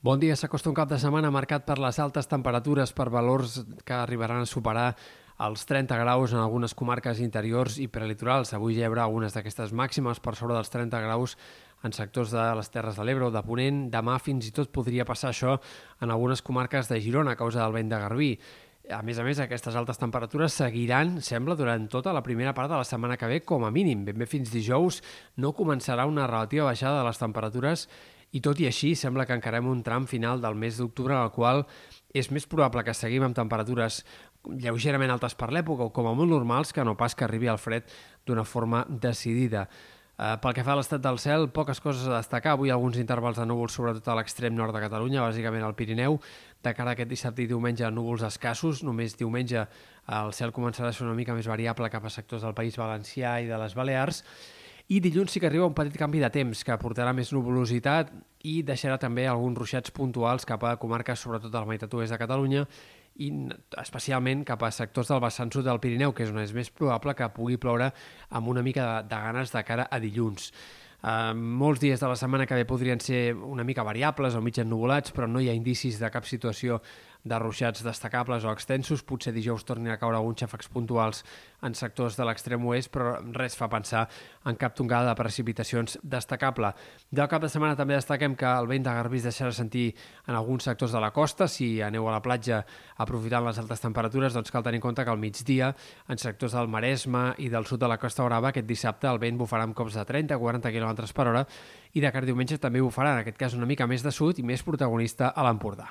Bon dia, s'acosta un cap de setmana marcat per les altes temperatures per valors que arribaran a superar els 30 graus en algunes comarques interiors i prelitorals. Avui ja hi haurà algunes d'aquestes màximes per sobre dels 30 graus en sectors de les Terres de l'Ebre o de Ponent. Demà fins i tot podria passar això en algunes comarques de Girona a causa del vent de Garbí. A més a més, aquestes altes temperatures seguiran, sembla, durant tota la primera part de la setmana que ve, com a mínim. Ben bé fins dijous no començarà una relativa baixada de les temperatures i tot i així sembla que encarem un tram final del mes d'octubre en el qual és més probable que seguim amb temperatures lleugerament altes per l'època o com a molt normals que no pas que arribi al fred d'una forma decidida. Uh, pel que fa a l'estat del cel, poques coses a destacar. Avui alguns intervals de núvols, sobretot a l'extrem nord de Catalunya, bàsicament al Pirineu. De cara a aquest dissabte i diumenge, núvols escassos. Només diumenge el cel començarà a ser una mica més variable cap a sectors del País Valencià i de les Balears. I dilluns sí que arriba un petit canvi de temps que portarà més nuvolositat i deixarà també alguns ruixats puntuals cap a comarques, sobretot de la meitat oest de Catalunya, i especialment cap a sectors del vessant sud del Pirineu, que és on és més probable que pugui ploure amb una mica de, de ganes de cara a dilluns. Uh, molts dies de la setmana que ve podrien ser una mica variables o mig ennubulats, però no hi ha indicis de cap situació de ruixats destacables o extensos. Potser dijous tornin a caure alguns xàfecs puntuals en sectors de l'extrem oest, però res fa pensar en cap tongada de precipitacions destacable. Del cap de setmana també destaquem que el vent de Garbí es deixarà sentir en alguns sectors de la costa. Si aneu a la platja aprofitant les altes temperatures, doncs cal tenir en compte que al migdia, en sectors del Maresme i del sud de la Costa Brava, aquest dissabte el vent bufarà amb cops de 30-40 km per hora i de cara diumenge també bufarà, en aquest cas una mica més de sud i més protagonista a l'Empordà.